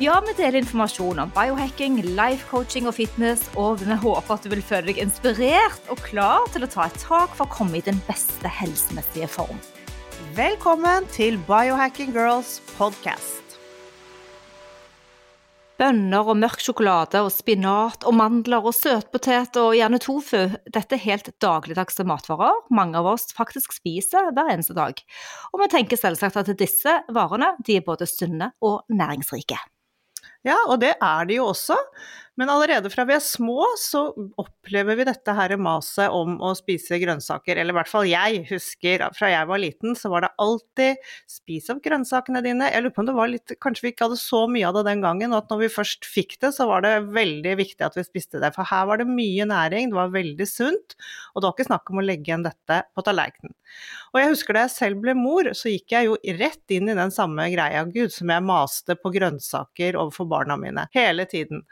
Ja, vi deler informasjon om biohacking, life coaching og fitness, og vi håper at du vil føle deg inspirert og klar til å ta et tak for å komme i den beste helsemessige form. Velkommen til Biohacking Girls podcast. Bønner og mørk sjokolade og spinat og mandler og søtpotet og gjerne tofu. Dette er helt dagligdagse matvarer mange av oss faktisk spiser hver eneste dag. Og vi tenker selvsagt at disse varene de er både sunne og næringsrike. Ja, og det er de jo også. Men allerede fra vi er små, så opplever vi dette her maset om å spise grønnsaker. Eller i hvert fall jeg husker fra jeg var liten, så var det alltid 'spis opp grønnsakene dine'. Jeg lurer på om det var litt Kanskje vi ikke hadde så mye av det den gangen, og at når vi først fikk det, så var det veldig viktig at vi spiste det. For her var det mye næring, det var veldig sunt, og det var ikke snakk om å legge igjen dette på tallerkenen. Og jeg husker da jeg selv ble mor, så gikk jeg jo rett inn i den samme greia, gud, som jeg maste på grønnsaker overfor barna mine hele tiden.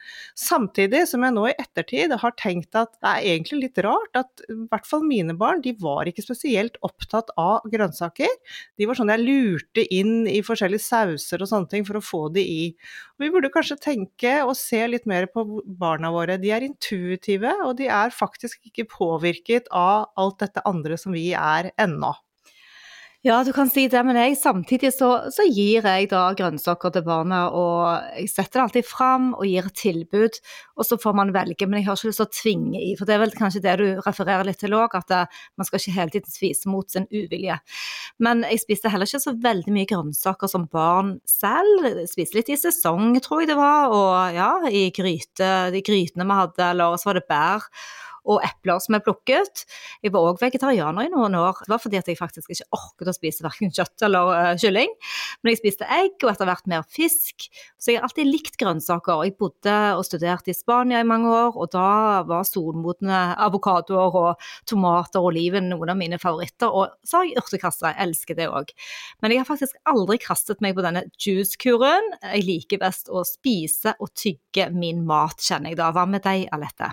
Samtidig som jeg nå i ettertid har tenkt at det er egentlig litt rart at i hvert fall mine barn, de var ikke spesielt opptatt av grønnsaker. De var sånn jeg lurte inn i forskjellige sauser og sånne ting for å få de i. Og vi burde kanskje tenke og se litt mer på barna våre. De er intuitive, og de er faktisk ikke påvirket av alt dette andre som vi er ennå. Ja, du kan si det, men jeg, samtidig så, så, gir jeg da grønnsaker til barna. Og jeg setter det alltid fram og gir et tilbud, og så får man velge. Men jeg har ikke lyst til å tvinge i, for det er vel kanskje det du refererer litt til òg, at det, man skal ikke hele tiden spise mot sin uvilje. Men jeg spiste heller ikke så veldig mye grønnsaker som barn selv. Spiste litt i sesong, tror jeg det var, og ja, i gryte, de grytene vi hadde, eller så var det bær og epler som er plukket. Jeg var òg vegetarianer i noen år. Det var fordi at jeg faktisk ikke orket å spise verken kjøtt eller uh, kylling. Men jeg spiste egg, og etter hvert mer fisk. Så jeg har alltid likt grønnsaker. Jeg bodde og studerte i Spania i mange år, og da var solmodne avokadoer og tomater og oliven noen av mine favoritter. Og så har jeg urtekasse, jeg elsker det òg. Men jeg har faktisk aldri kastet meg på denne juice-kuren. Jeg liker best å spise og tygge min mat, kjenner jeg da. Hva med deg, Alette?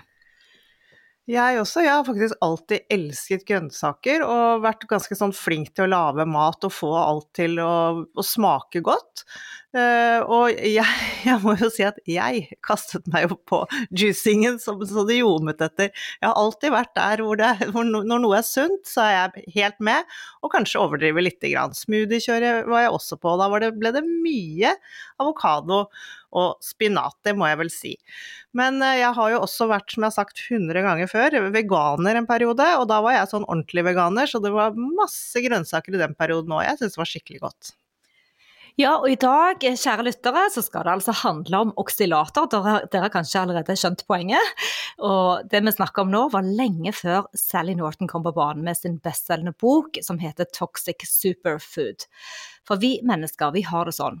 Jeg også. Jeg har faktisk alltid elsket grønnsaker og vært ganske sånn flink til å lage mat og få alt til å, å smake godt. Uh, og jeg, jeg, må jo si at jeg kastet meg jo på juicingen som så det ljomet etter. Jeg har alltid vært der hvor, det, hvor når noe er sunt, så er jeg helt med, og kanskje overdriver lite grann. Smoothiekjøret var jeg også på, da det, ble det mye avokado og spinat, det må jeg vel si. Men uh, jeg har jo også vært, som jeg har sagt hundre ganger før, veganer en periode, og da var jeg sånn ordentlig veganer, så det var masse grønnsaker i den perioden òg. Jeg syns det var skikkelig godt. Ja, og i dag, kjære lyttere, så skal det altså handle om oksylater. Dere, dere har kanskje allerede skjønt poenget. Og det vi snakker om nå, var lenge før Sally Norton kom på banen med sin bestselgende bok som heter Toxic Superfood. For vi mennesker, vi har det sånn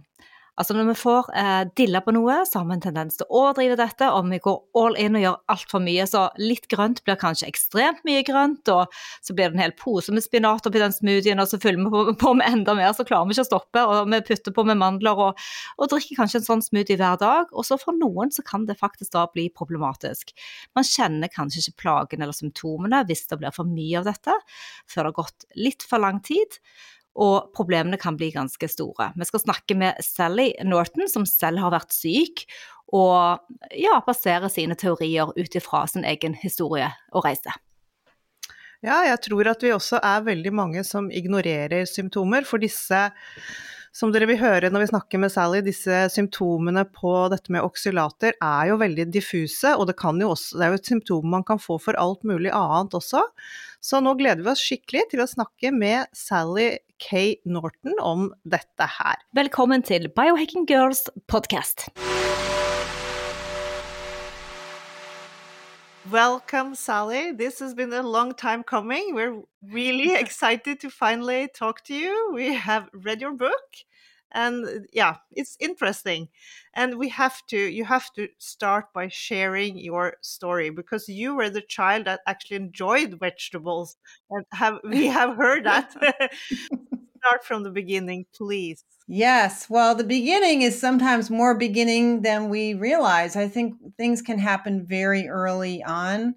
Altså Når vi får eh, dilla på noe, så har vi en tendens til å overdrive dette, og vi går all in og gjør altfor mye. Så litt grønt blir kanskje ekstremt mye grønt, og så blir det en hel pose med spinat oppi den smoothien, og så fyller vi på, på, med enda mer, så klarer vi ikke å stoppe. Og vi putter på med mandler og, og drikker kanskje en sånn smoothie hver dag. Og så for noen så kan det faktisk da bli problematisk. Man kjenner kanskje ikke plagen eller symptomene hvis det blir for mye av dette, før det har gått litt for lang tid og problemene kan bli ganske store. Vi skal snakke med Sally Norton, som selv har vært syk, og ja, baserer sine teorier ut ifra sin egen historie og reise. Ja, jeg tror at vi også er veldig mange som ignorerer symptomer, for disse som dere vil høre når vi snakker med Sally, disse symptomene på dette med oksylater er jo veldig diffuse, og det, også, det er jo et symptom man kan få for alt mulig annet også. Så nå gleder vi oss skikkelig til å snakke med Sally K. Norton om dette her. Velkommen til Biohacking Girls podcast. Welcome, Sally. This has been a long time coming. We're really excited to finally talk to you. We have read your book and yeah, it's interesting. And we have to you have to start by sharing your story because you were the child that actually enjoyed vegetables and have we have heard that. start from the beginning, please. Yes. Well, the beginning is sometimes more beginning than we realize. I think things can happen very early on.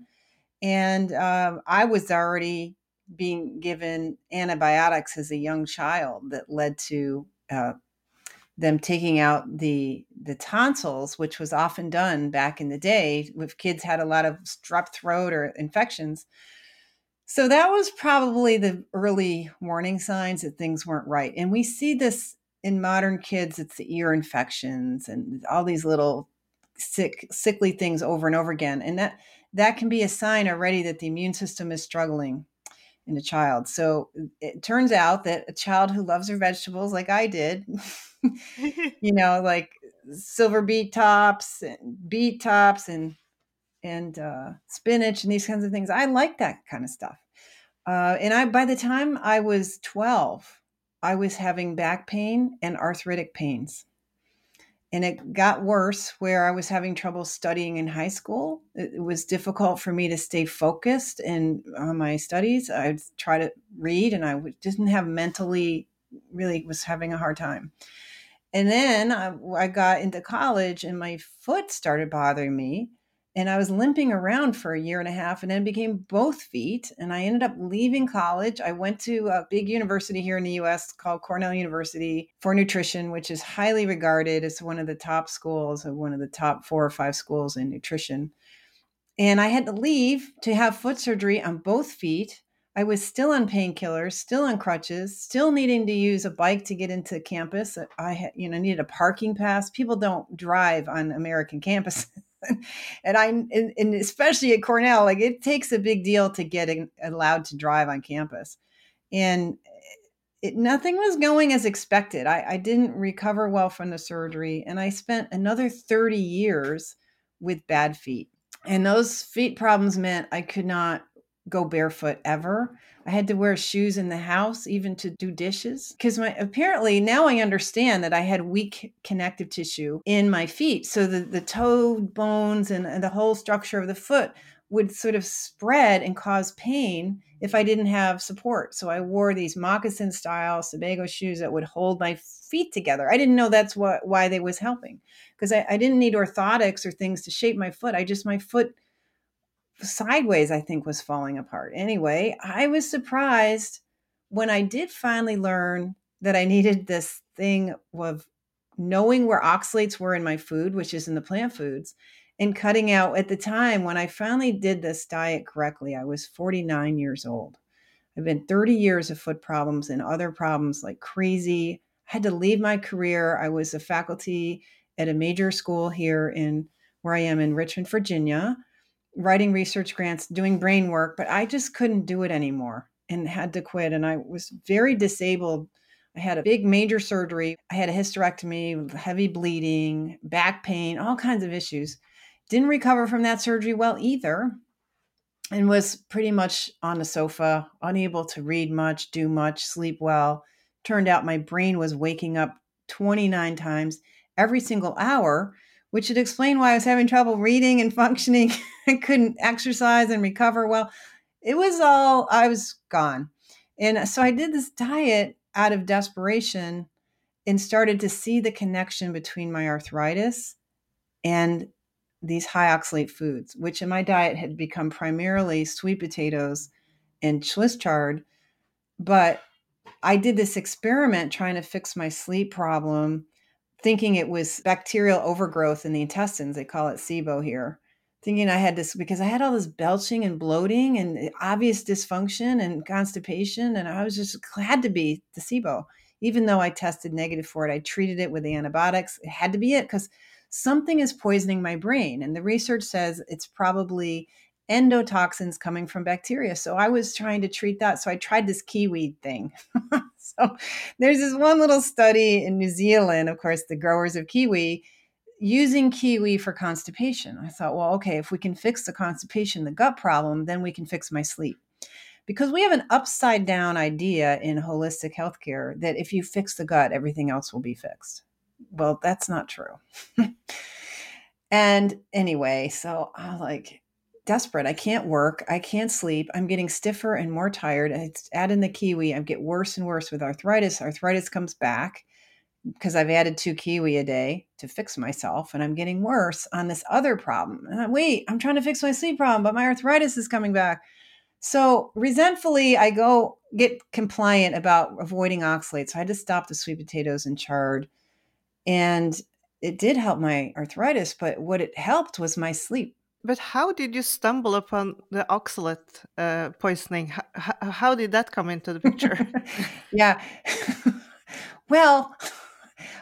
And uh, I was already being given antibiotics as a young child that led to uh, them taking out the the tonsils, which was often done back in the day if kids had a lot of strep throat or infections. So that was probably the early warning signs that things weren't right. And we see this in modern kids, it's the ear infections and all these little sick, sickly things over and over again. And that that can be a sign already that the immune system is struggling in a child. So it turns out that a child who loves her vegetables, like I did, you know, like silver beet tops and beet tops and and uh, spinach and these kinds of things. I like that kind of stuff. Uh, and I, by the time I was 12, I was having back pain and arthritic pains. And it got worse where I was having trouble studying in high school. It, was difficult for me to stay focused in on my studies. I'd try to read and I didn't have mentally really was having a hard time. And then I, I got into college and my foot started bothering me and I was limping around for a year and a half and then became both feet. And I ended up leaving college. I went to a big university here in the US called Cornell University for nutrition, which is highly regarded as one of the top schools, one of the top four or five schools in nutrition. And I had to leave to have foot surgery on both feet. I was still on painkillers, still on crutches, still needing to use a bike to get into campus. I had, you know, needed a parking pass. People don't drive on American campuses. and I, and, especially at Cornell, like it takes a big deal to get allowed to drive on campus. And it, nothing was going as expected. I, I didn't recover well from the surgery, and I spent another 30 years with bad feet. And those feet problems meant I could not go barefoot ever. I had to wear shoes in the house, even to do dishes. Because my apparently now I understand that I had weak connective tissue in my feet. So the, the toe bones and, and the whole structure of the foot would sort of spread and cause pain if I didn't have support. So I wore these moccasin style Sebago shoes that would hold my feet together. I didn't know that's what why they was helping because I, I didn't need orthotics or things to shape my foot. I just my foot sideways, I think, was falling apart. Anyway, I was surprised when I did finally learn that I needed this thing of knowing where oxalates were in my food, which is in the plant foods, and cutting out at the time when I finally did this diet correctly, I was 49 years old. I've been 30 years of foot problems and other problems like crazy. I had to leave my career. I was a faculty at a major school here in where I am in Richmond, Virginia writing research grants, doing brain work, but I just couldn't do it anymore and had to quit. And I was very disabled. I had a big major surgery. I had a hysterectomy, heavy bleeding, back pain, all kinds of issues. Didn't recover from that surgery well either. And was pretty much on the sofa, unable to read much, do much, sleep well. Turned out my brain was waking up 29 times every single hour which would explain why I was having trouble reading and functioning. Couldn't exercise and recover well. It was all, I was gone. And uh, so I did this diet out of desperation and started to see the connection between my arthritis and these high oxalate foods, which in my diet had become primarily sweet potatoes and Swiss chard. But I did this experiment trying to fix my sleep problem thinking it was bacterial overgrowth in the intestines. They call it SIBO here. Thinking I had this because I had all this belching and bloating and eh, obvious dysfunction and constipation. And I was just glad to be the SIBO. Even though I tested negative for it, I treated it with antibiotics. It had to be it because something is poisoning my brain. And the research says it's probably endotoxins coming from bacteria. So I was trying to treat that. So I tried this kiwi thing. so there's this one little study in New Zealand, of course, the growers of kiwi using kiwi for constipation. I thought, well, okay, if we can fix the constipation, the gut problem, then we can fix my sleep. Because we have an upside down idea in holistic healthcare that if you fix the gut, everything else will be fixed. Well, that's not true. and anyway, so I was like, desperate. I can't work. I can't sleep. I'm getting stiffer and more tired. It's add in the kiwi. I get worse and worse with arthritis. Arthritis comes back because I've added two kiwi a day to fix myself, and I'm getting worse on this other problem. And I, wait, I'm trying to fix my sleep problem, but my arthritis is coming back. So resentfully, I go get compliant about avoiding oxalates. So I had to stop the sweet potatoes and chard, and it did help my arthritis. But what it helped was my sleep. But how did you stumble upon the oxalate uh, poisoning? How did that come into the picture? yeah. well,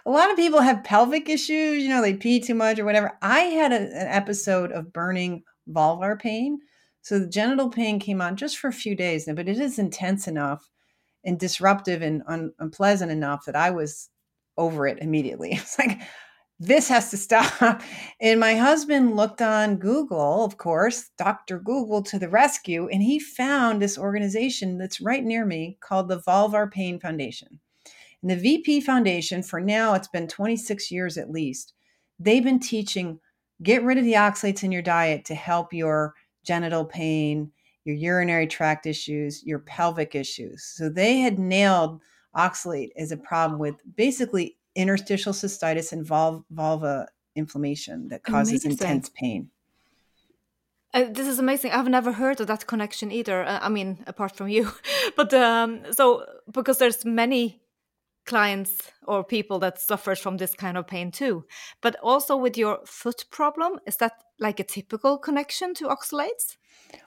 a lot of people have pelvic issues, you know, they pee too much or whatever. I had a, an episode of burning vulvar pain. So the genital pain came on just for a few days, but it is intense enough and disruptive and un- unpleasant enough that I was over it immediately. It's like, this has to stop. And my husband looked on Google, of course, Dr. Google to the rescue, and he found this organization that's right near me called the Vulvar Pain Foundation. And the VP Foundation, for now, it's been 26 years at least, they've been teaching get rid of the oxalates in your diet to help your genital pain, your urinary tract issues, your pelvic issues. So they had nailed oxalate as a problem with basically interstitial cystitis and vul- vulva inflammation that causes amazing. intense pain. Uh, this is amazing. I've never heard of that connection either. Uh, I mean, apart from you, but um, so because there's many clients or people that suffers from this kind of pain too but also with your foot problem is that like a typical connection to oxalates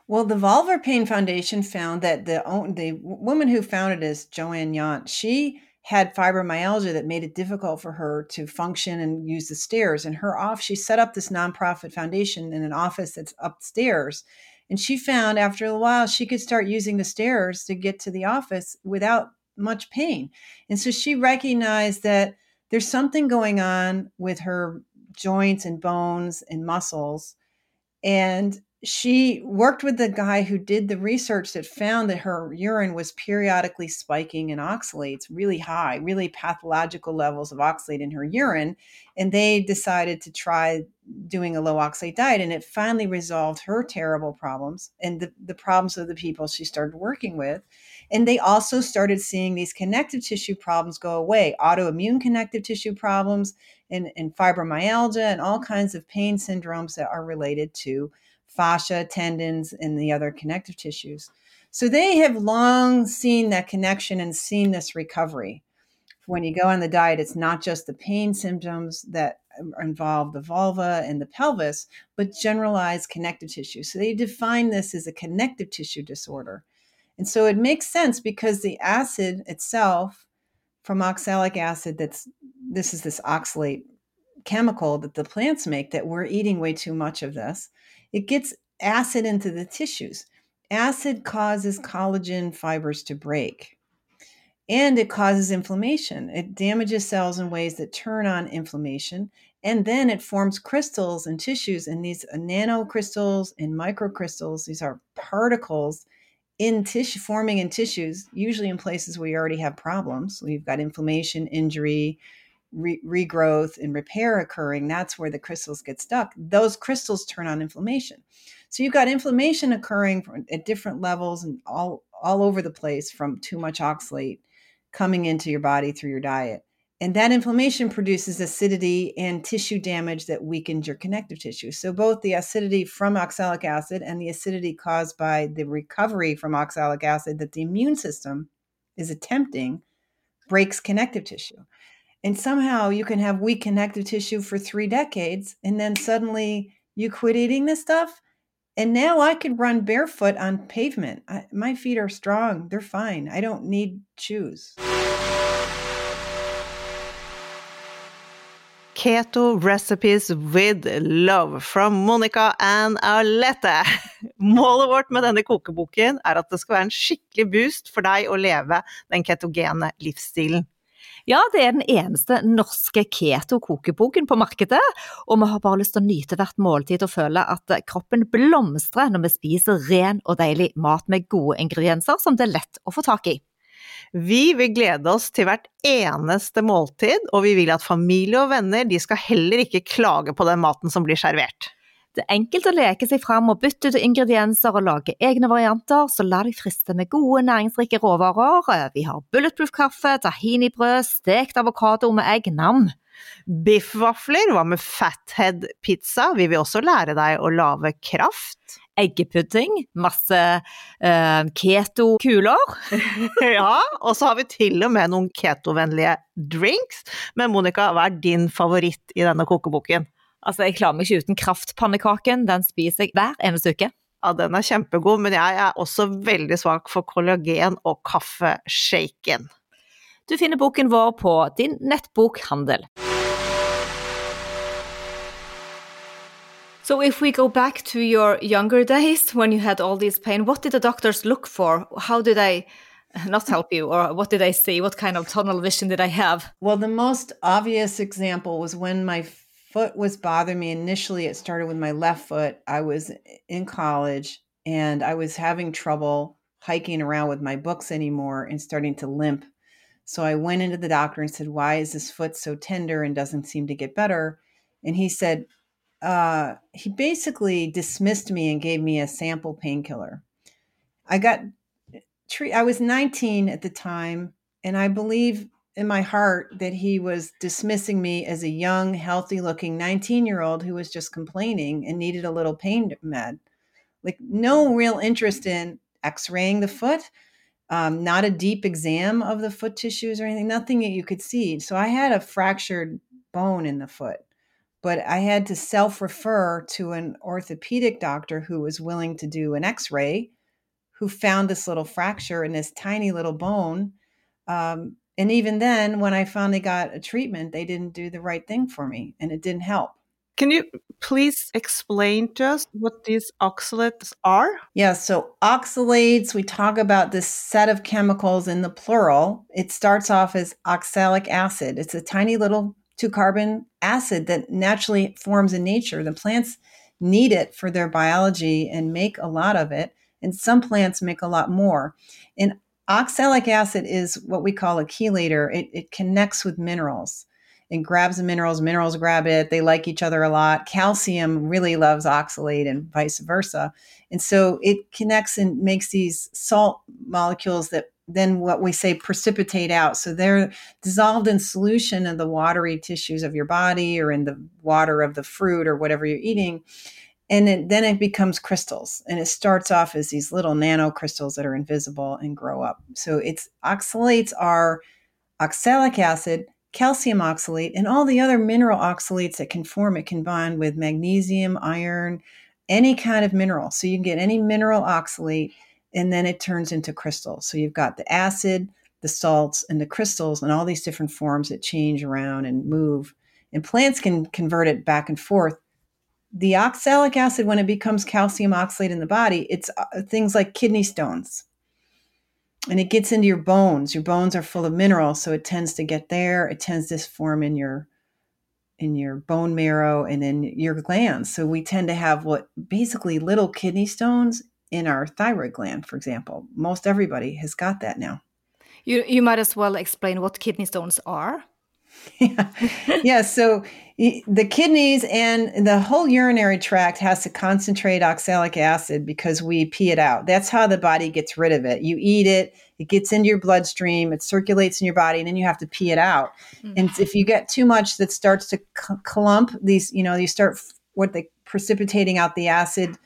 well the vulvar pain foundation found that the the woman who founded is joanne yount she had fibromyalgia that made it difficult for her to function and use the stairs and her off she set up this nonprofit foundation in an office that's upstairs and she found after a while she could start using the stairs to get to the office without much pain. And so she recognized that there's something going on with her joints and bones and muscles. And she worked with the guy who did the research that found that her urine was periodically spiking in oxalates really high, really pathological levels of oxalate in her urine. And they decided to try doing a low oxalate diet. And it finally resolved her terrible problems and the, the problems of the people she started working with. And they also started seeing these connective tissue problems go away autoimmune connective tissue problems and, and fibromyalgia and all kinds of pain syndromes that are related to fascia, tendons, and the other connective tissues. So they have long seen that connection and seen this recovery. When you go on the diet, it's not just the pain symptoms that involve the vulva and the pelvis, but generalized connective tissue. So they define this as a connective tissue disorder. And so it makes sense because the acid itself from oxalic acid that's this is this oxalate chemical that the plants make that we're eating way too much of this. It gets acid into the tissues. Acid causes collagen fibers to break and it causes inflammation. It damages cells in ways that turn on inflammation. And then it forms crystals and tissues, and these nanocrystals and microcrystals, these are particles in tissue forming in tissues usually in places where you already have problems we've got inflammation injury re- regrowth and repair occurring that's where the crystals get stuck those crystals turn on inflammation so you've got inflammation occurring at different levels and all all over the place from too much oxalate coming into your body through your diet and that inflammation produces acidity and tissue damage that weakens your connective tissue. So, both the acidity from oxalic acid and the acidity caused by the recovery from oxalic acid that the immune system is attempting breaks connective tissue. And somehow you can have weak connective tissue for three decades, and then suddenly you quit eating this stuff. And now I could run barefoot on pavement. I, my feet are strong, they're fine. I don't need shoes. Keto Recipes with Love from Monica and Alette. Målet vårt med denne kokeboken er at det skal være en skikkelig boost for deg å leve den ketogene livsstilen. Ja, det er den eneste norske keto-kokeboken på markedet, og vi har bare lyst til å nyte hvert måltid og føle at kroppen blomstrer når vi spiser ren og deilig mat med gode ingredienser som det er lett å få tak i. Vi vil glede oss til hvert eneste måltid, og vi vil at familie og venner de skal heller ikke klage på den maten som blir servert. Det er enkelt å leke seg fram og bytte ut ingredienser og lage egne varianter, så la deg friste med gode, næringsrike råvarer. Vi har bulletproof kaffe, tahinibrød, stekt avokado med egg, nam. Biffvafler, hva med fathead pizza? Vi vil også lære deg å lage kraft. Eggepudding, masse uh, keto-kuler. ja, og så har vi til og med noen ketovennlige drinks. Men Monica, hva er din favoritt i denne kokeboken? Altså, jeg klarer meg ikke uten kraftpannekaken. Den spiser jeg hver eneste uke. Ja, den er kjempegod, men jeg er også veldig svak for kollagen og kaffeshaken. Du finner boken vår på din nettbokhandel. So if we go back to your younger days when you had all this pain, what did the doctors look for? How did they not help you or what did they see? What kind of tunnel vision did I have? Well, the most obvious example was when my foot was bothering me initially it started with my left foot. I was in college and I was having trouble hiking around with my books anymore and starting to limp. So I went into the doctor and said, "Why is this foot so tender and doesn't seem to get better?" And he said, uh, he basically dismissed me and gave me a sample painkiller. I got treat. I was 19 at the time, and I believe in my heart that he was dismissing me as a young, healthy-looking 19-year-old who was just complaining and needed a little pain med. Like no real interest in X-raying the foot, um, not a deep exam of the foot tissues or anything, nothing that you could see. So I had a fractured bone in the foot but I had to self refer to an orthopedic doctor who was willing to do an x ray, who found this little fracture in this tiny little bone. Um, and even then, when I finally got a treatment, they didn't do the right thing for me and it didn't help. Can you please explain to us what these oxalates are? Yeah, so oxalates, we talk about this set of chemicals in the plural. It starts off as oxalic acid. It's a tiny little two carbon acid that naturally forms in nature. The plants need it for their biology and make a lot of it. And some plants make a lot more. And oxalic acid is what we call a chelator, it, it connects with minerals. It grabs the minerals, minerals grab it. They like each other a lot. Calcium really loves oxalate and vice versa. And so it connects and makes these salt molecules that then what we say precipitate out. So they're dissolved in solution in the watery tissues of your body or in the water of the fruit or whatever you're eating. And it, then it becomes crystals. And it starts off as these little nano crystals that are invisible and grow up. So it's oxalates are oxalic acid, calcium oxalate, and all the other mineral oxalates that can form. It can bond with magnesium, iron, any kind of mineral. So you can get any mineral oxalate and then it turns into crystals. So you've got the acid, the salts, and the crystals, and all these different forms that change around and move. And plants can convert it back and forth. The oxalic acid, when it becomes calcium oxalate in the body, it's uh, things like kidney stones. And it gets into your bones. Your bones are full of minerals, so it tends to get there. It tends to form in your in your bone marrow and in your glands. So we tend to have what basically little kidney stones in our thyroid gland, for example. Most everybody has got that now. You, you might as well explain what kidney stones are. yeah. yeah, so the kidneys and the whole urinary tract has to concentrate oxalic acid because we pee it out. That's how the body gets rid of it. You eat it, it gets into your bloodstream, it circulates in your body, and then you have to pee it out. Mm-hmm. And if you get too much that starts to clump, these, you know, you start what they precipitating out the acid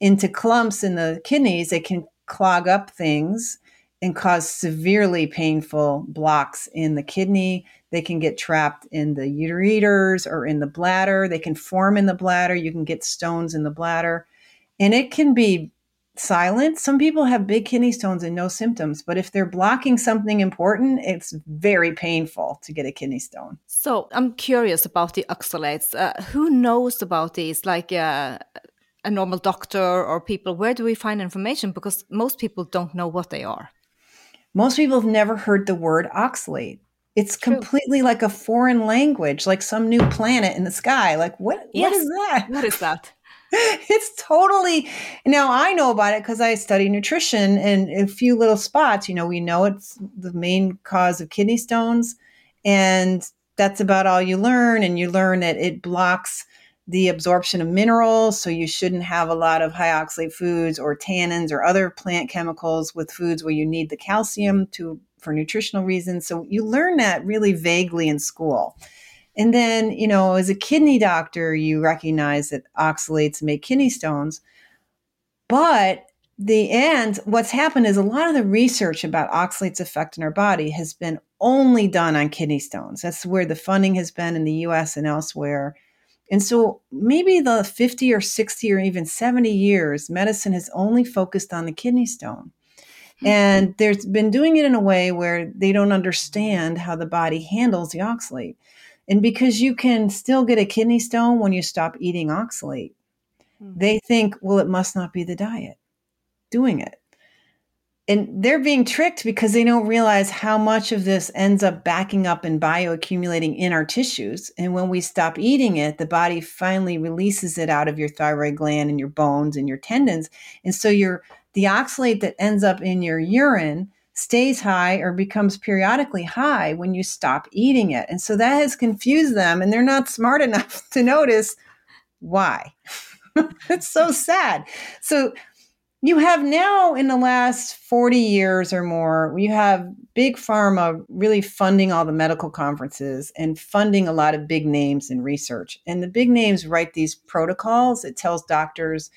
into clumps in the kidneys, it can clog up things and cause severely painful blocks in the kidney. They can get trapped in the ureters or in the bladder. They can form in the bladder. You can get stones in the bladder. And it can be silent. Some people have big kidney stones and no symptoms, but if they're blocking something important, it's very painful to get a kidney stone. So I'm curious about the oxalates. Uh, who knows about these? Like uh, a normal doctor or people? Where do we find information? Because most people don't know what they are. Most people have never heard the word oxalate. It's True. completely like a foreign language, like some new planet in the sky. Like what? Yes. What is that? What is that? it's totally now I know about it because I study nutrition and a few little spots. You know, we know it's the main cause of kidney stones, and that's about all you learn. And you learn that it blocks the absorption of minerals, so you shouldn't have a lot of high oxalate foods or tannins or other plant chemicals with foods where you need the calcium to for nutritional reasons. So you learn that really vaguely in school. And then, you know, as a kidney doctor, you recognize that oxalates make kidney stones. But the end, what's happened is a lot of the research about oxalates' effect in our body has been only done on kidney stones. That's where the funding has been in the US and elsewhere. And so maybe the 50 or 60 or even 70 years, medicine has only focused on the kidney stone. Hmm. And there's been doing it in a way where they don't understand how the body handles the oxalate. And because you can still get a kidney stone when you stop eating oxalate, mm-hmm. they think, well, it must not be the diet doing it. And they're being tricked because they don't realize how much of this ends up backing up and bioaccumulating in our tissues. And when we stop eating it, the body finally releases it out of your thyroid gland and your bones and your tendons. And so your the oxalate that ends up in your urine stays high or becomes periodically high when you stop eating it. And so that has confused them, and they're not smart enough to notice why. it's so sad. So you have now in the last 40 years or more, you have big pharma really funding all the medical conferences and funding a lot of big names in research. And the big names write these protocols. It tells doctors,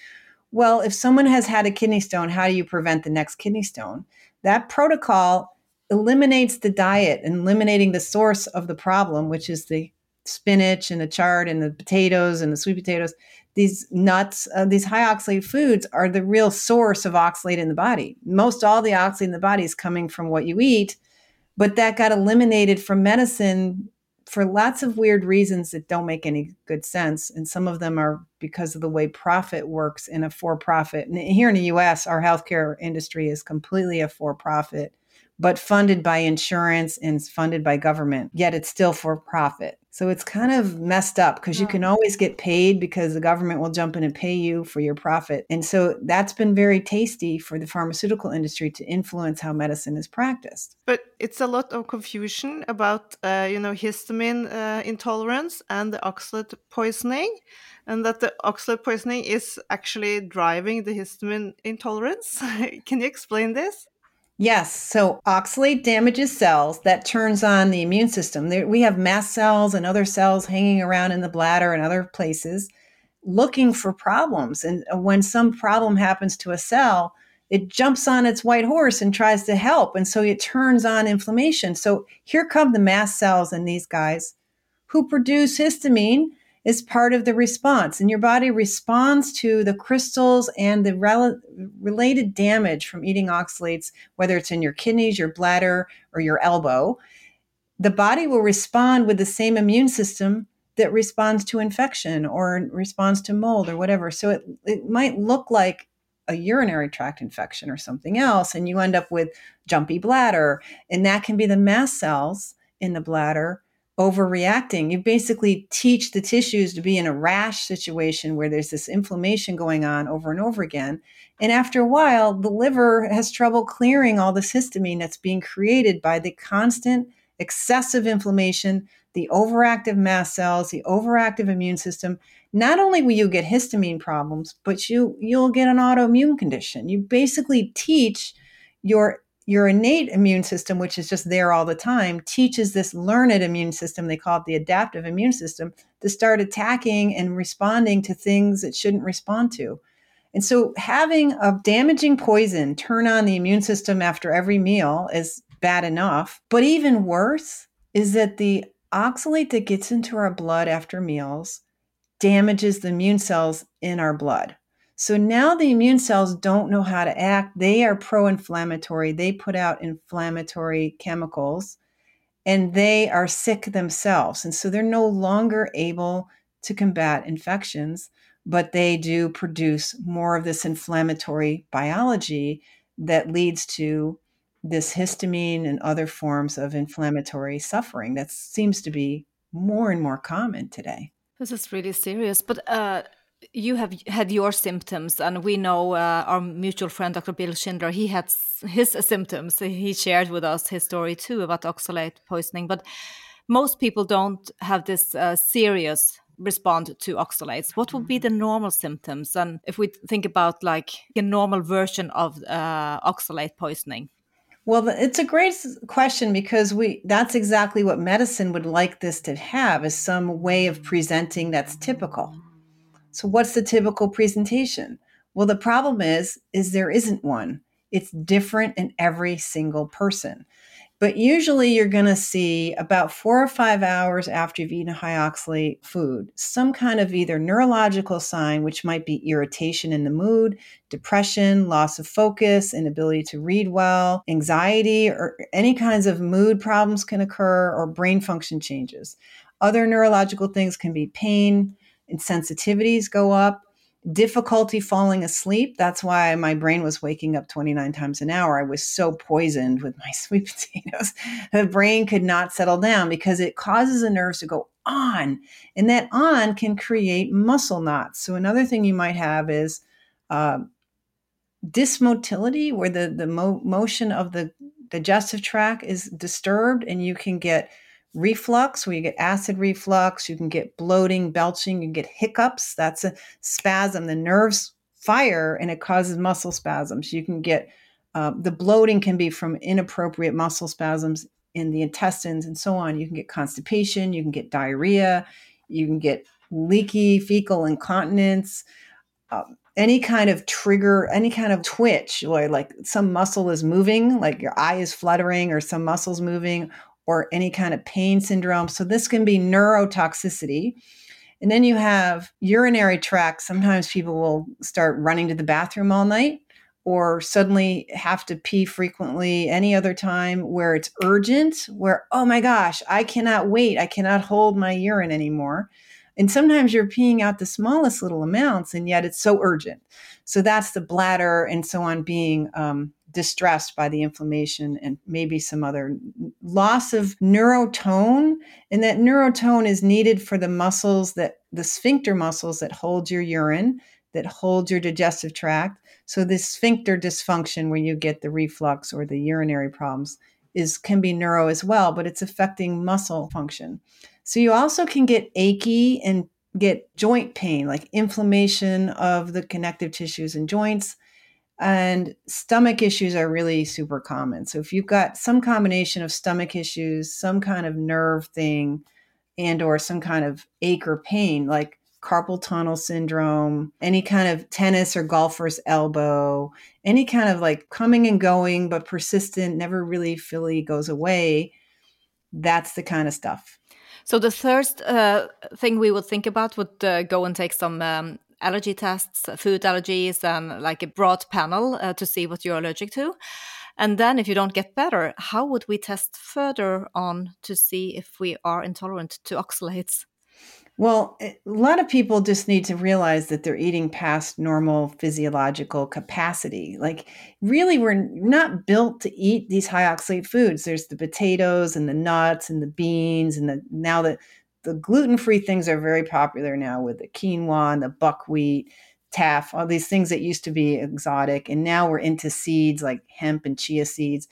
well, if someone has had a kidney stone, how do you prevent the next kidney stone? That protocol eliminates the diet and eliminating the source of the problem, which is the spinach and the chard and the potatoes and the sweet potatoes. These nuts, uh, these high oxalate foods are the real source of oxalate in the body. Most all the oxalate in the body is coming from what you eat, but that got eliminated from medicine for lots of weird reasons that don't make any good sense. And some of them are because of the way profit works in a for profit. Here in the US, our healthcare industry is completely a for profit, but funded by insurance and funded by government, yet it's still for profit. So it's kind of messed up because you can always get paid because the government will jump in and pay you for your profit. And so that's been very tasty for the pharmaceutical industry to influence how medicine is practiced. But it's a lot of confusion about, uh, you know, histamine uh, intolerance and the oxalate poisoning, and that the oxalate poisoning is actually driving the histamine intolerance. can you explain this? Yes. So oxalate damages cells that turns on the immune system. We have mast cells and other cells hanging around in the bladder and other places looking for problems. And uh, when some problem happens to a cell, it jumps on its white horse and tries to help. And so it turns on inflammation. So here come the mast cells in these guys who produce histamine is part of the response. And your body responds to the crystals and the rel- related damage from eating oxalates, whether it's in your kidneys, your bladder, or your elbow. The body will respond with the same immune system that responds to infection or responds to mold or whatever. So it, it might look like a urinary tract infection or something else, and you end up with jumpy bladder. And that can be the mast cells in the bladder overreacting. You basically teach the tissues to be in a rash situation where there's this inflammation going on over and over again. And after a while, the liver has trouble clearing all this histamine that's being created by the constant excessive inflammation, the overactive mast cells, the overactive immune system. Not only will you get histamine problems, but you you'll get an autoimmune condition. You basically teach your your innate immune system, which is just there all the time, teaches this learned immune system, they call it the adaptive immune system, to start attacking and responding to things it shouldn't respond to. And so having a damaging poison turn on the immune system after every meal is bad enough. But even worse is that the oxalate that gets into our blood after meals damages the immune cells in our blood. So now the immune cells don't know how to act. They are pro inflammatory, they put out inflammatory chemicals and they are sick themselves. And so they're no longer able to combat infections, but they do produce more of this inflammatory biology that leads to this histamine and other forms of inflammatory suffering that seems to be more and more common today. This is really serious. But uh, you have had your symptoms, and we know uh, our mutual friend, Dr. Bill Schindler, he had his symptoms. He shared with us his story too about oxalate poisoning. But most people don't have this uh, serious respond to oxalates what would be the normal symptoms and if we think about like a normal version of uh, oxalate poisoning well, it's a great question because we that's exactly what medicine would like this to have is some way of presenting that's typical. So what's the typical presentation? Well, the problem is is there isn't one. It's different in every single person. But usually you're going to see about four or five hours after you've eaten a high oxalate food, some kind of either neurological sign, which might be irritation in the mood, depression, loss of focus, inability to read well, anxiety, or any kinds of mood problems can occur, or brain function changes. Other neurological things can be pain, sensitivities go up difficulty falling asleep. That's why my brain was waking up 29 times an hour. I was so poisoned with my sweet potatoes. The brain could not settle down because it causes the nerves to go on, and that on can create muscle knots. So, another thing you might have is uh, dysmotility, where the, the mo- motion of the digestive tract is disturbed, and you can get reflux, where you get acid reflux, you can get bloating, belching, you can get hiccups. That's a spasm. The nerves fire and it causes muscle spasms. You can get uh, the bloating can be from inappropriate muscle spasms in the intestines and so on. You can get constipation, you can get diarrhea, you can get leaky fecal incontinence. Um, any kind of trigger, any kind of twitch, or like some muscle is moving, like your eye is fluttering, or some muscles moving, or any kind of pain syndrome. So this can be neurotoxicity. And then you have urinary tract. Sometimes people will start running to the bathroom all night or suddenly have to pee frequently any other time where it's urgent, where, oh my gosh, I cannot wait. I cannot hold my urine anymore. And sometimes you're peeing out the smallest little amounts, and yet it's so urgent. So that's the bladder and so on being um, distressed by the inflammation and maybe some other loss of neurotone. And that neurotone is needed for the muscles that the sphincter muscles that hold your urine, that hold your digestive tract. So this sphincter dysfunction where you get the reflux or the urinary problems is can be neuro as well, but it's affecting muscle function. So you also can get achy and get joint pain, like inflammation of the connective tissues and joints and stomach issues are really super common. So if you've got some combination of stomach issues, some kind of nerve thing, and or some kind of ache or pain, like carpal tunnel syndrome, any kind of tennis or golfer's elbow, any kind of like coming and going but persistent, never really fully goes away, that's the kind of stuff. So the first uh, thing we would think about would uh, go and take some um, allergy tests, food allergies, and like a broad panel uh, to see what you're allergic to. And then, if you don't get better, how would we test further on to see if we are intolerant to oxalates? Well, a lot of people just need to realize that they're eating past normal physiological capacity. Like, really, we're not built to eat these high oxalate foods. There's the potatoes and the nuts and the beans, and the now the the gluten free things are very popular now with the quinoa and the buckwheat, teff, all these things that used to be exotic. And now we're into seeds like hemp and chia seeds,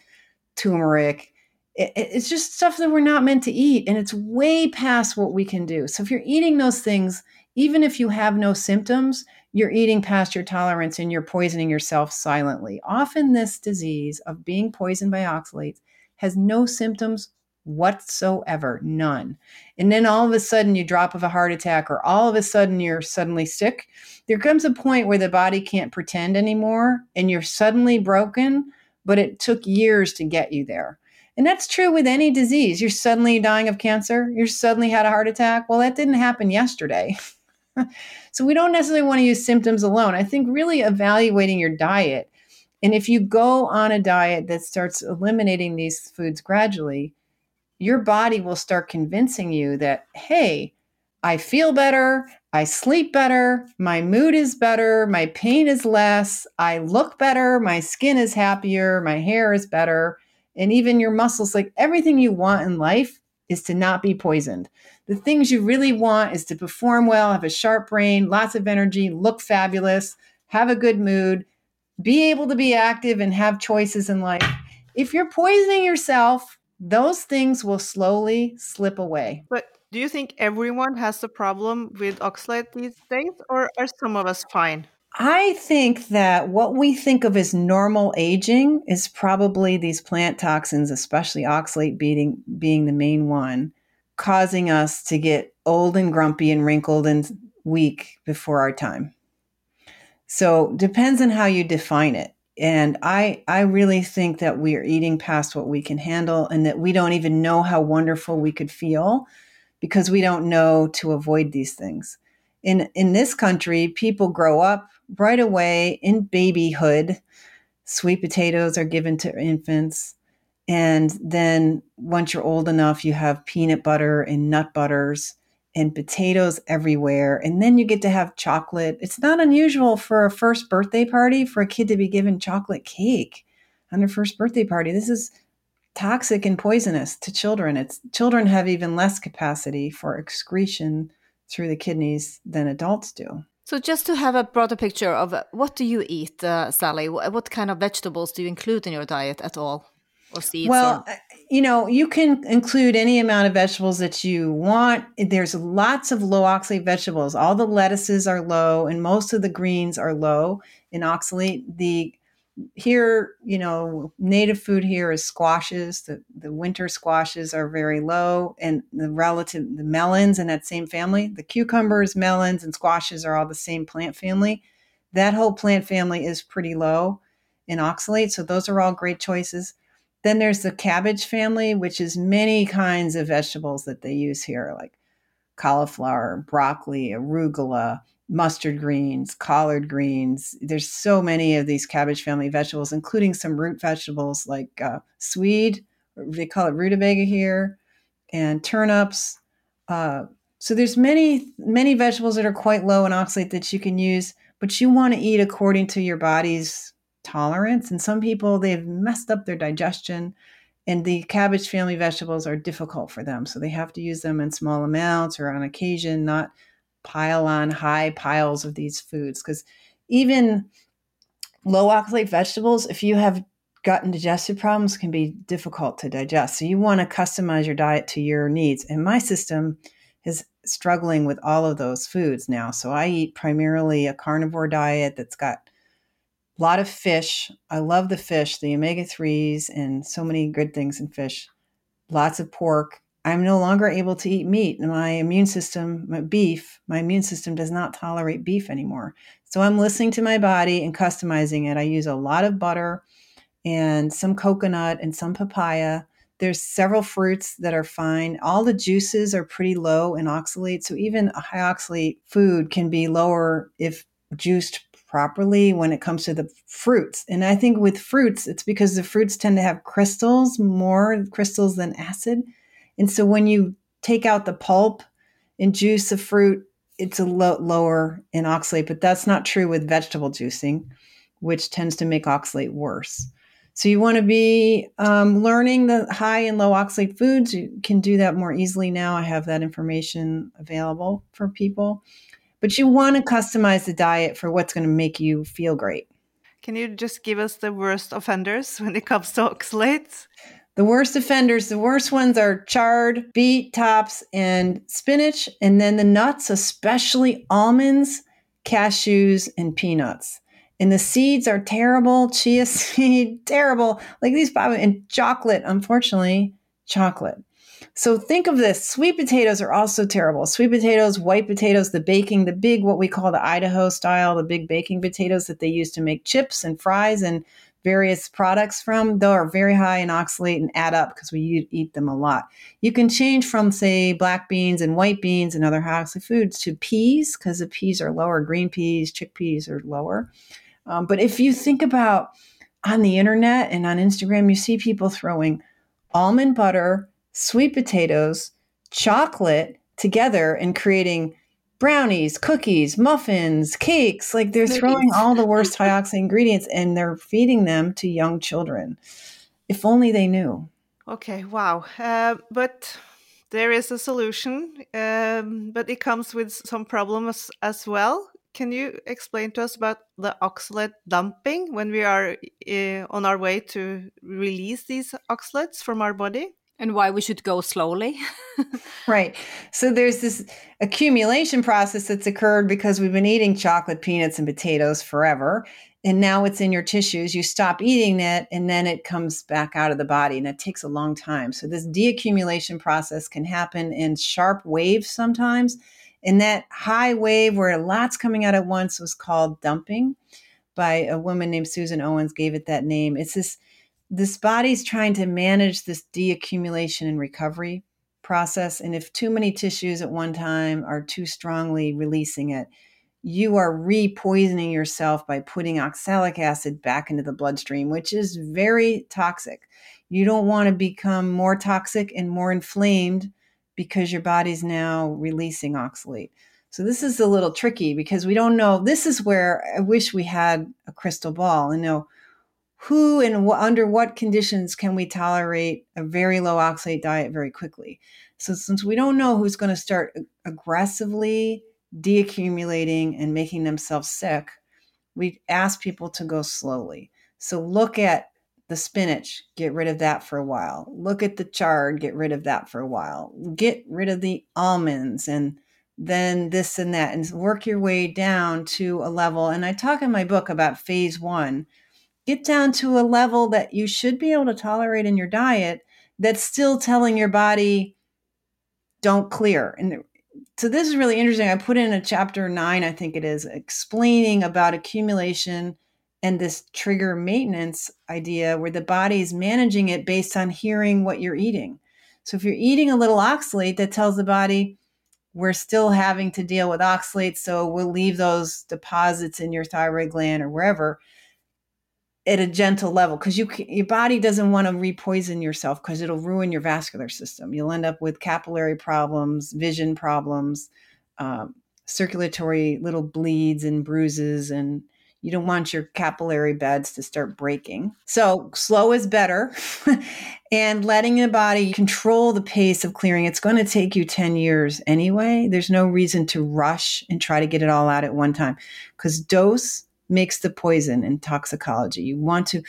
turmeric. It, it's just stuff that we're not meant to eat. And it's way past what we can do. So if you're eating those things, even if you have no symptoms, you're eating past your tolerance and you're poisoning yourself silently. Often, this disease of being poisoned by oxalates has no symptoms whatsoever, none. And then all of a sudden you drop of a heart attack, or all of a sudden you're suddenly sick. There comes a point where the body can't pretend anymore and you're suddenly broken, but it took years to get you there. And that's true with any disease. You're suddenly dying of cancer, you're suddenly had a heart attack. Well, that didn't happen yesterday. so we don't necessarily want to use symptoms alone. I think really evaluating your diet. And if you go on a diet that starts eliminating these foods gradually, your body will start convincing you that, hey, I feel better, I sleep better, my mood is better, my pain is less, I look better, my skin is happier, my hair is better, and even your muscles like everything you want in life is to not be poisoned. The things you really want is to perform well, have a sharp brain, lots of energy, look fabulous, have a good mood, be able to be active and have choices in life. If you're poisoning yourself, those things will slowly slip away. But do you think everyone has a problem with oxalate these days, or are some of us fine? I think that what we think of as normal aging is probably these plant toxins, especially oxalate being, being the main one, causing us to get old and grumpy and wrinkled and weak before our time. So depends on how you define it. And I I really think that we are eating past what we can handle and that we don't even know how wonderful we could feel because we don't know to avoid these things. In in this country, people grow up right away in babyhood. Sweet potatoes are given to infants. And then once you're old enough, you have peanut butter and nut butters and potatoes everywhere. And then you get to have chocolate. It's not unusual for a first birthday party for a kid to be given chocolate cake on their first birthday party. This is toxic and poisonous to children. It's children have even less capacity for excretion through the kidneys than adults do. So, just to have a broader picture of uh, what do you eat, uh, Sally? What kind of vegetables do you include in your diet at all, or seeds? Well, or? You know, you can include any amount of vegetables that you want. There's lots of low oxalate vegetables. All the lettuces are low, and most of the greens are low in oxalate. The here, you know, native food here is squashes. The, the winter squashes are very low, and the relative, the melons in that same family, the cucumbers, melons, and squashes are all the same plant family. That whole plant family is pretty low in oxalate. So those are all great choices. Then there's the cabbage family, which is many kinds of vegetables that they use here, like cauliflower, broccoli, arugula, mustard greens, collard greens. There's so many of these cabbage family vegetables, including some root vegetables like uh, swede, they call it rutabaga here, and turnips. Uh, so there's many many vegetables that are quite low in oxalate that you can use, but you want to eat according to your body's tolerance. And some people they've messed up their digestion, and the cabbage family vegetables are difficult for them, so they have to use them in small amounts or on occasion, not pile on high piles of these foods. Because even low oxalate vegetables if you have gut and digestive problems can be difficult to digest. So you want to customize your diet to your needs. And my system is struggling with all of those foods now. So i eat primarily a carnivore diet that's got a lot of fish i love the fish the omega-3s and so many good things in fish lots of pork I'm no longer able to eat meat. My immune system, my beef, my immune system does not tolerate beef anymore. So I'm listening to my body and customizing it. I use a lot of butter and some coconut and some papaya. There's several fruits that are fine. All the juices are pretty low in oxalate. So even a high oxalate food can be lower if juiced properly when it comes to the fruits. And I think with fruits, it's because the fruits tend to have crystals, more crystals than acid. And so when you take out the pulp and juice of fruit, it's a lo- lower in oxalate, but that's not true with vegetable juicing, which tends to make oxalate worse. So you want to be um, learning the high and low oxalate foods. You can do that more easily now. I have that information available for people. But you want to customize the diet for what's going to make you feel great. Can you just give us the worst offenders when it comes to oxalates? The worst offenders, the worst ones are chard, beet tops, and spinach. And then the nuts, especially almonds, cashews, and peanuts. And the seeds are terrible. Chia seed, terrible. Like these, and chocolate, unfortunately, chocolate. So think of this sweet potatoes are also terrible. Sweet potatoes, white potatoes, the baking, the big, what we call the Idaho style, the big baking potatoes that they use to make chips and fries. And various products from, though, are very high in oxalate and add up because we eat them a lot. You can change from, say, black beans and white beans and other high oxalate foods to peas because the peas are lower, green peas, chickpeas are lower. Um, but if you think about on the internet and on Instagram, you see people throwing almond butter, sweet potatoes, chocolate together and creating brownies, cookies, muffins, cakes. Like they're throwing all the worst high ingredients and they're feeding them to young children. If only they knew. Okay, wow. Uh, but there is a solution, um, but it comes with some problems as well. Can you explain to us about the oxalate dumping when we are uh, on our way to release these oxalates from our body? And why we should go slowly. right. So there's this accumulation process that's occurred because we've been eating chocolate, peanuts, and potatoes forever. And now it's in your tissues. You stop eating it, and then it comes back out of the body, and it takes a long time. So, this deaccumulation process can happen in sharp waves sometimes. And that high wave where a lot's coming out at once was called dumping by a woman named Susan Owens, gave it that name. It's this this body's trying to manage this deaccumulation and recovery process. And if too many tissues at one time are too strongly releasing it, you are re-poisoning yourself by putting oxalic acid back into the bloodstream, which is very toxic. You don't want to become more toxic and more inflamed because your body's now releasing oxalate. So this is a little tricky because we don't know. This is where I wish we had a crystal ball and know who and w- under what conditions can we tolerate a very low oxalate diet very quickly. So, since we don't know who's going to start aggressively deaccumulating and making themselves sick, we ask people to go slowly. So, look at the spinach, get rid of that for a while. Look at the chard, get rid of that for a while. Get rid of the almonds and then this and that, and work your way down to a level. And I talk in my book about phase one, get down to a level that you should be able to tolerate in your diet that's still telling your body don't clear. And so this is really interesting. I put in a chapter 9 i think it is explaining about accumulation and this trigger maintenance idea where the body is managing it based on hearing what you're eating. So if you're eating a little oxalate that tells the body we're still having to deal with oxalate so we'll leave those deposits in your thyroid gland or wherever at a gentle level because you your body doesn't want to repoison yourself because it'll ruin your vascular system. You'll end up with capillary problems, vision problems, um, circulatory little bleeds and bruises, and you don't want your capillary beds to start breaking. So slow is better, and letting the body control the pace of clearing. It's going to take you ten years anyway. There's no reason to rush and try to get it all out at one time because dose makes the poison in toxicology. You want to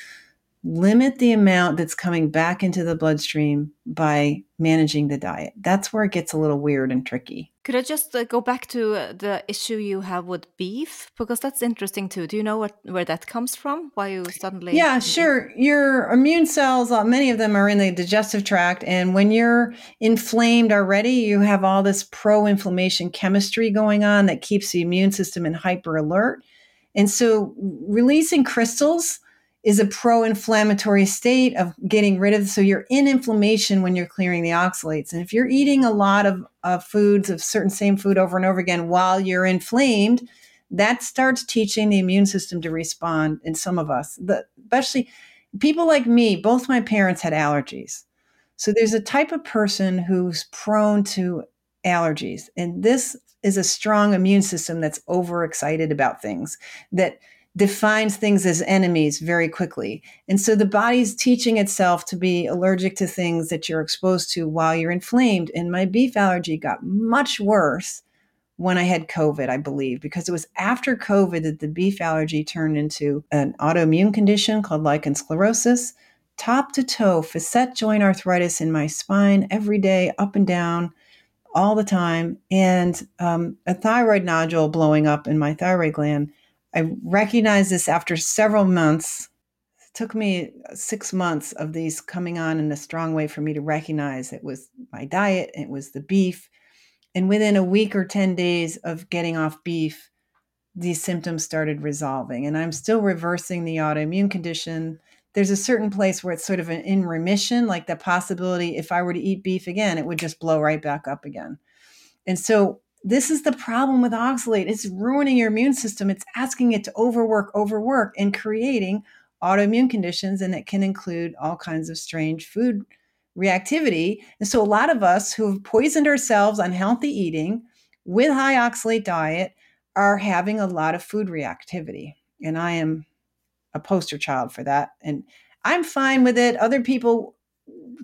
limit the amount that's coming back into the bloodstream by managing the diet. That's where it gets a little weird and tricky. Could I just uh, go back to uh, the issue you have with beef because that's interesting too. Do you know what where that comes from? Why you suddenly Yeah, sure. Your immune cells, uh, many of them are in the digestive tract and when you're inflamed already, you have all this pro-inflammation chemistry going on that keeps the immune system in hyper alert and so releasing crystals is a pro-inflammatory state of getting rid of so you're in inflammation when you're clearing the oxalates. And if you're eating a lot of, of foods of certain same food over and over again while you're inflamed that starts teaching the immune system to respond in some of us. The, especially people like me both my parents had allergies. So there's a type of person who's prone to allergies. And this is a strong immune system that's overexcited about things that defines things as enemies very quickly. And so the body's teaching itself to be allergic to things that you're exposed to while you're inflamed. And my beef allergy got much worse when I had COVID, I believe, because it was after COVID that the beef allergy turned into an autoimmune condition called lichen sclerosis, top to toe, facet joint arthritis in my spine every day, up and down all the time and um, a thyroid nodule blowing up in my thyroid gland. I recognized this after several months. It took me six months of these coming on in a strong way for me to recognize it was my diet, it was the beef. And within a week or 10 days of getting off beef, these symptoms started resolving. And I'm still reversing the autoimmune condition. There's a certain place where it's sort of an in remission, like the possibility if I were to eat beef again, it would just blow right back up again. And so this is the problem with oxalate. It's ruining your immune system. It's asking it to overwork, overwork, and creating autoimmune conditions. And it can include all kinds of strange food reactivity. And so a lot of us who have poisoned ourselves on healthy eating with high oxalate diet are having a lot of food reactivity. And I am a poster child for that. And I'm fine with it. Other people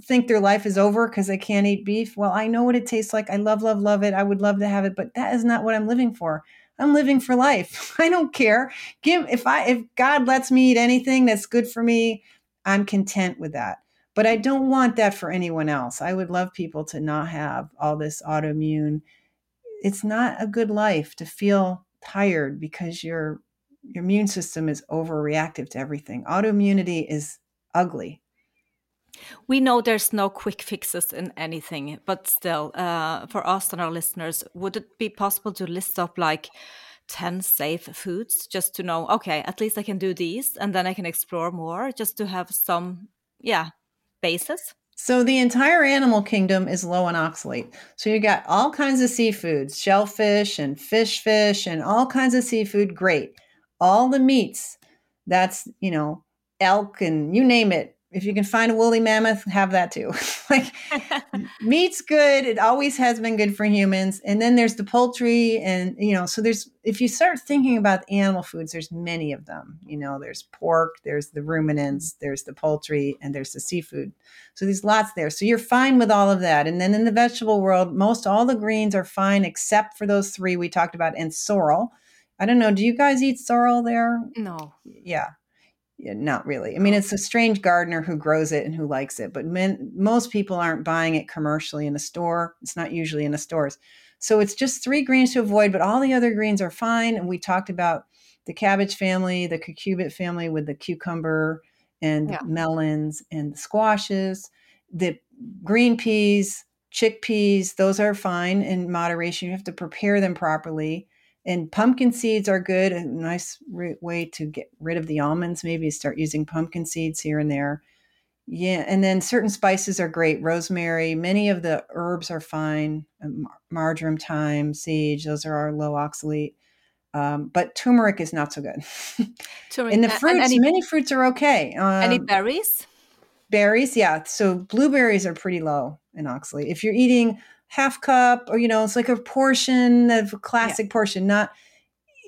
think their life is over because they can't eat beef. Well, I know what it tastes like. I love, love, love it. I would love to have it, but that is not what I'm living for. I'm living for life. I don't care. Give if I if God lets me eat anything that's good for me, I'm content with that. But I don't want that for anyone else. I would love people to not have all this autoimmune. It's not a good life to feel tired because your your immune system is overreactive to everything. Autoimmunity is ugly. We know there's no quick fixes in anything, but still, uh, for us and our listeners, would it be possible to list up like 10 safe foods just to know, okay, at least I can do these and then I can explore more just to have some, yeah, basis? So the entire animal kingdom is low in oxalate. So you got all kinds of seafoods, shellfish and fish fish and all kinds of seafood, great. All the meats, that's, you know, elk and you name it, if you can find a woolly mammoth, have that too. like meat's good. It always has been good for humans. And then there's the poultry and you know, so there's if you start thinking about animal foods, there's many of them. You know, there's pork, there's the ruminants, mm-hmm. there's the poultry, and there's the seafood. So there's lots there. So you're fine with all of that. And then in the vegetable world, most all the greens are fine except for those three we talked about and sorrel. I don't know. Do you guys eat sorrel there? No. Yeah yeah, not really. I mean, it's a strange gardener who grows it and who likes it, but men, most people aren't buying it commercially in a store. It's not usually in the stores. So it's just three greens to avoid, but all the other greens are fine. And we talked about the cabbage family, the cucurbit family with the cucumber and yeah. melons and the squashes, the green peas, chickpeas, those are fine in moderation. You have to prepare them properly and pumpkin seeds are good a nice way to get rid of the almonds maybe start using pumpkin seeds here and there. Yeah and then certain spices are great rosemary many of the herbs are fine um, marjoram thyme sage those are our low oxalate um, but turmeric is not so good. Turmeric, and the fruits and any, many fruits are okay um, any berries? berries yeah so blueberries are pretty low in oxalate. If you're eating half cup or you know it's like a portion of a classic yeah. portion not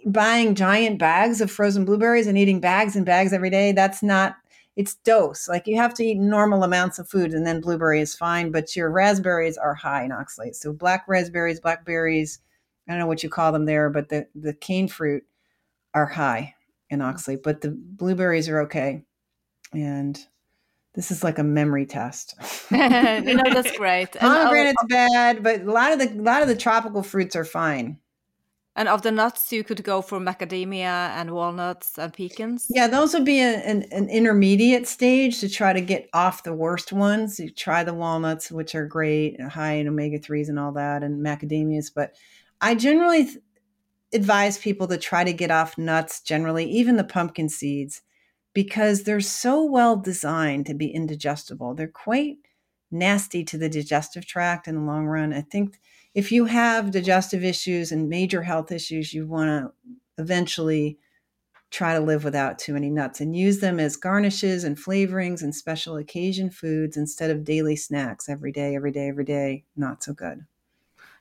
buying giant bags of frozen blueberries and eating bags and bags every day. That's not it's dose. Like you have to eat normal amounts of food and then blueberry is fine but your raspberries are high in oxalate. So black raspberries blackberries i don't know what you call them there but the the cane fruit are high in oxalate but the blueberries are okay. And this is like a memory test. no, that's great. Pomegranate's bad, but a lot of the a lot of the tropical fruits are fine. And of the nuts, you could go for macadamia and walnuts and pecans. Yeah, those would be a, an, an intermediate stage to try to get off the worst ones. You try the walnuts, which are great, high in omega threes and all that, and macadamias. But I generally advise people to try to get off nuts. Generally, even the pumpkin seeds because they're so well designed to be indigestible. They're quite nasty to the digestive tract in the long run. I think if you have digestive issues and major health issues, you want to eventually try to live without too many nuts and use them as garnishes and flavorings and special occasion foods instead of daily snacks every day, every day, every day. Not so good.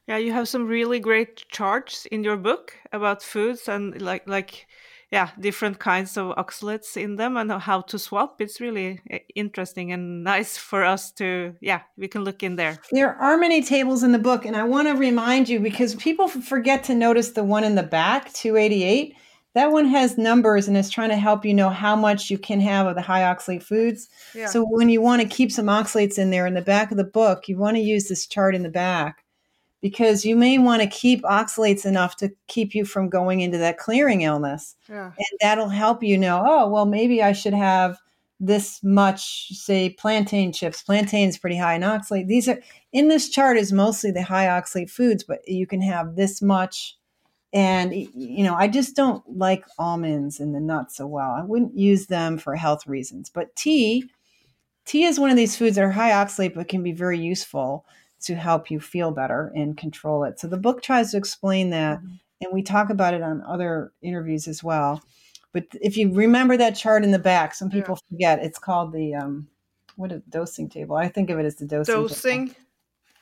Yeah, you have some really great charts in your book about foods and like like yeah different kinds of oxalates in them and how to swap it's really eh, interesting and nice for us to yeah we can look in there there are many tables in the book and i want to remind you because people forget to notice the one in the back 288 that one has numbers and is trying to help you know how much you can have of the high oxalate foods. Yeah. So when you want to keep some oxalates in there in the back of the book, you want to use this chart in the back because you may want to keep oxalates enough to keep you from going into that clearing illness. Yeah. And that'll help you know, oh, well, maybe I should have this much, say, plantain chips. Plantain is pretty high in oxalate. These are in this chart is mostly the high oxalate foods, but you can have this much And you know, I just don't like almonds and the nuts so well. I wouldn't use them for health reasons. But tea, tea is one of these foods that are high oxalate but can be very useful to help you feel better and control it. So the book tries to explain that, and we talk about it on other interviews as well. But if you remember that chart in the back, some people forget it's called the um, what a dosing table. I think of it as the dosing table. Dosing.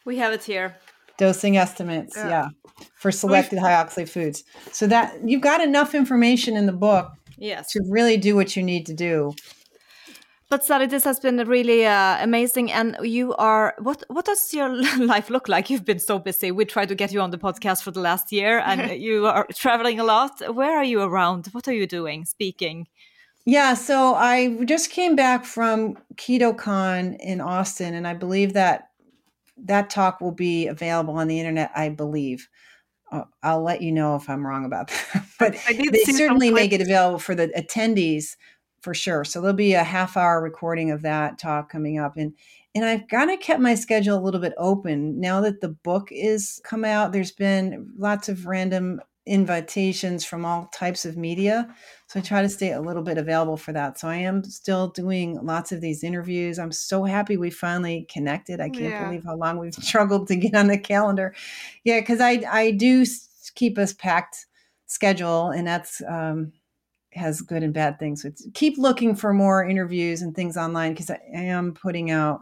We have it here. dosing estimates. Yeah. Yeah, for selected high oxalate foods. So that you've got enough information in the book Yes. to really do what you need to do. But Sally, this has been really uh, amazing. And you are what? What does your life look like? You've been so busy. We tried to get you on the podcast for the last year, and you are traveling a lot. Where are you around? What are you doing? Speaking. Yeah, so I just came back from KetoCon in Austin, and I believe that that talk will be available on the internet. I believe. Uh, I'll let you know if I'm wrong about that, but they certainly make it available for the attendees for sure. So there'll be a half hour recording of that talk coming up, and and I've kind of kept my schedule a little bit open now that the book is come out. There's been lots of random invitations from all types of media. So I try to stay a little bit available for that. So I am still doing lots of these interviews. I'm so happy we finally connected. I can't Yeah. believe how long we've struggled to get on the calendar. Yeah, because I I do keep us packed schedule, and that's um, has good and bad things. So it's, keep looking for more interviews and things online because I, I am putting out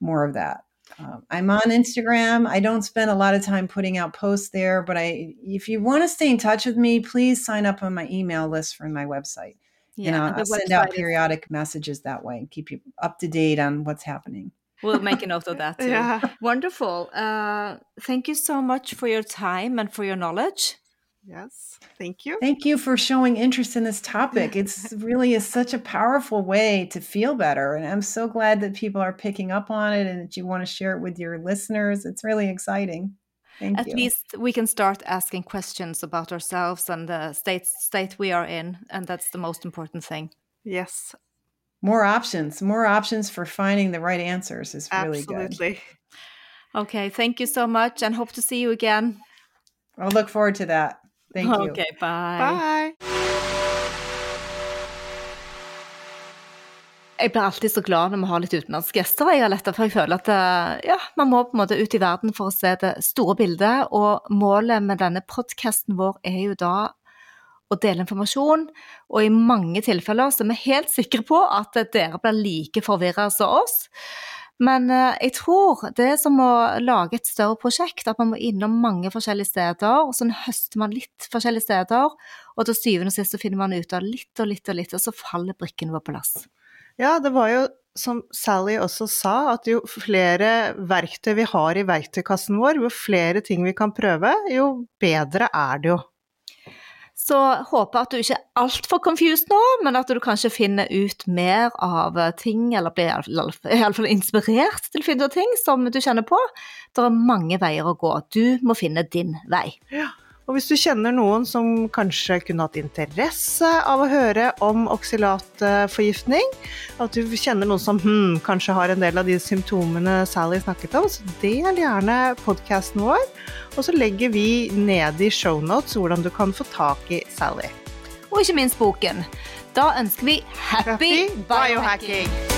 more of that. Um, I'm on Instagram. I don't spend a lot of time putting out posts there, but I, if you want to stay in touch with me, please sign up on my email list for my website. and I'll, I'll send out website is- periodic messages that way and keep you up to date on what's happening. We'll make a note of that too. Yeah. Wonderful. Uh, thank you so much for your time and for your knowledge. Yes. Thank you. Thank you for showing interest in this topic. It's really is such a powerful way to feel better. And I'm so glad that people are picking up on it and that you want to share it with your listeners. It's really exciting. Thank you. At you. least we can start asking questions about ourselves and the state state we are in, and that's the most important thing. Yes. more options, more options for finding the right answers is really good. Absolutely. Okay, thank you so much, and hope to see you again. I'll look forward to that. Thank you. Okay, bye. Bye. Jeg blir alltid så glad når vi har litt utenlandske gjester, jeg, Aletta, for jeg føler at eh, ja, man må på en måte ut i verden for å se det store bildet. Og målet med denne podkasten vår er jo da å dele informasjon, og i mange tilfeller så er vi helt sikre på at dere blir like forvirra som oss. Men eh, jeg tror det er som å lage et større prosjekt, at man må innom mange forskjellige steder, og Sånn høster man litt forskjellige steder, og til syvende og sist så finner man ut av litt og litt og litt, og så faller brikkene vår på plass. Ja, det var jo som Sally også sa, at jo flere verktøy vi har i verktøykassen vår, jo flere ting vi kan prøve, jo bedre er det jo. Så håper at du ikke er altfor confused nå, men at du kanskje finner ut mer av ting, eller blir iallfall inspirert til å finne ting som du kjenner på. Det er mange veier å gå. Du må finne din vei. Og hvis du kjenner noen som kanskje kunne hatt interesse av å høre om oksylatforgiftning, at du kjenner noen som hmm, kanskje har en del av de symptomene Sally snakket om, så del gjerne podkasten vår. Og så legger vi ned i shownotes hvordan du kan få tak i Sally. Og ikke minst boken. Da ønsker vi happy, biohacking!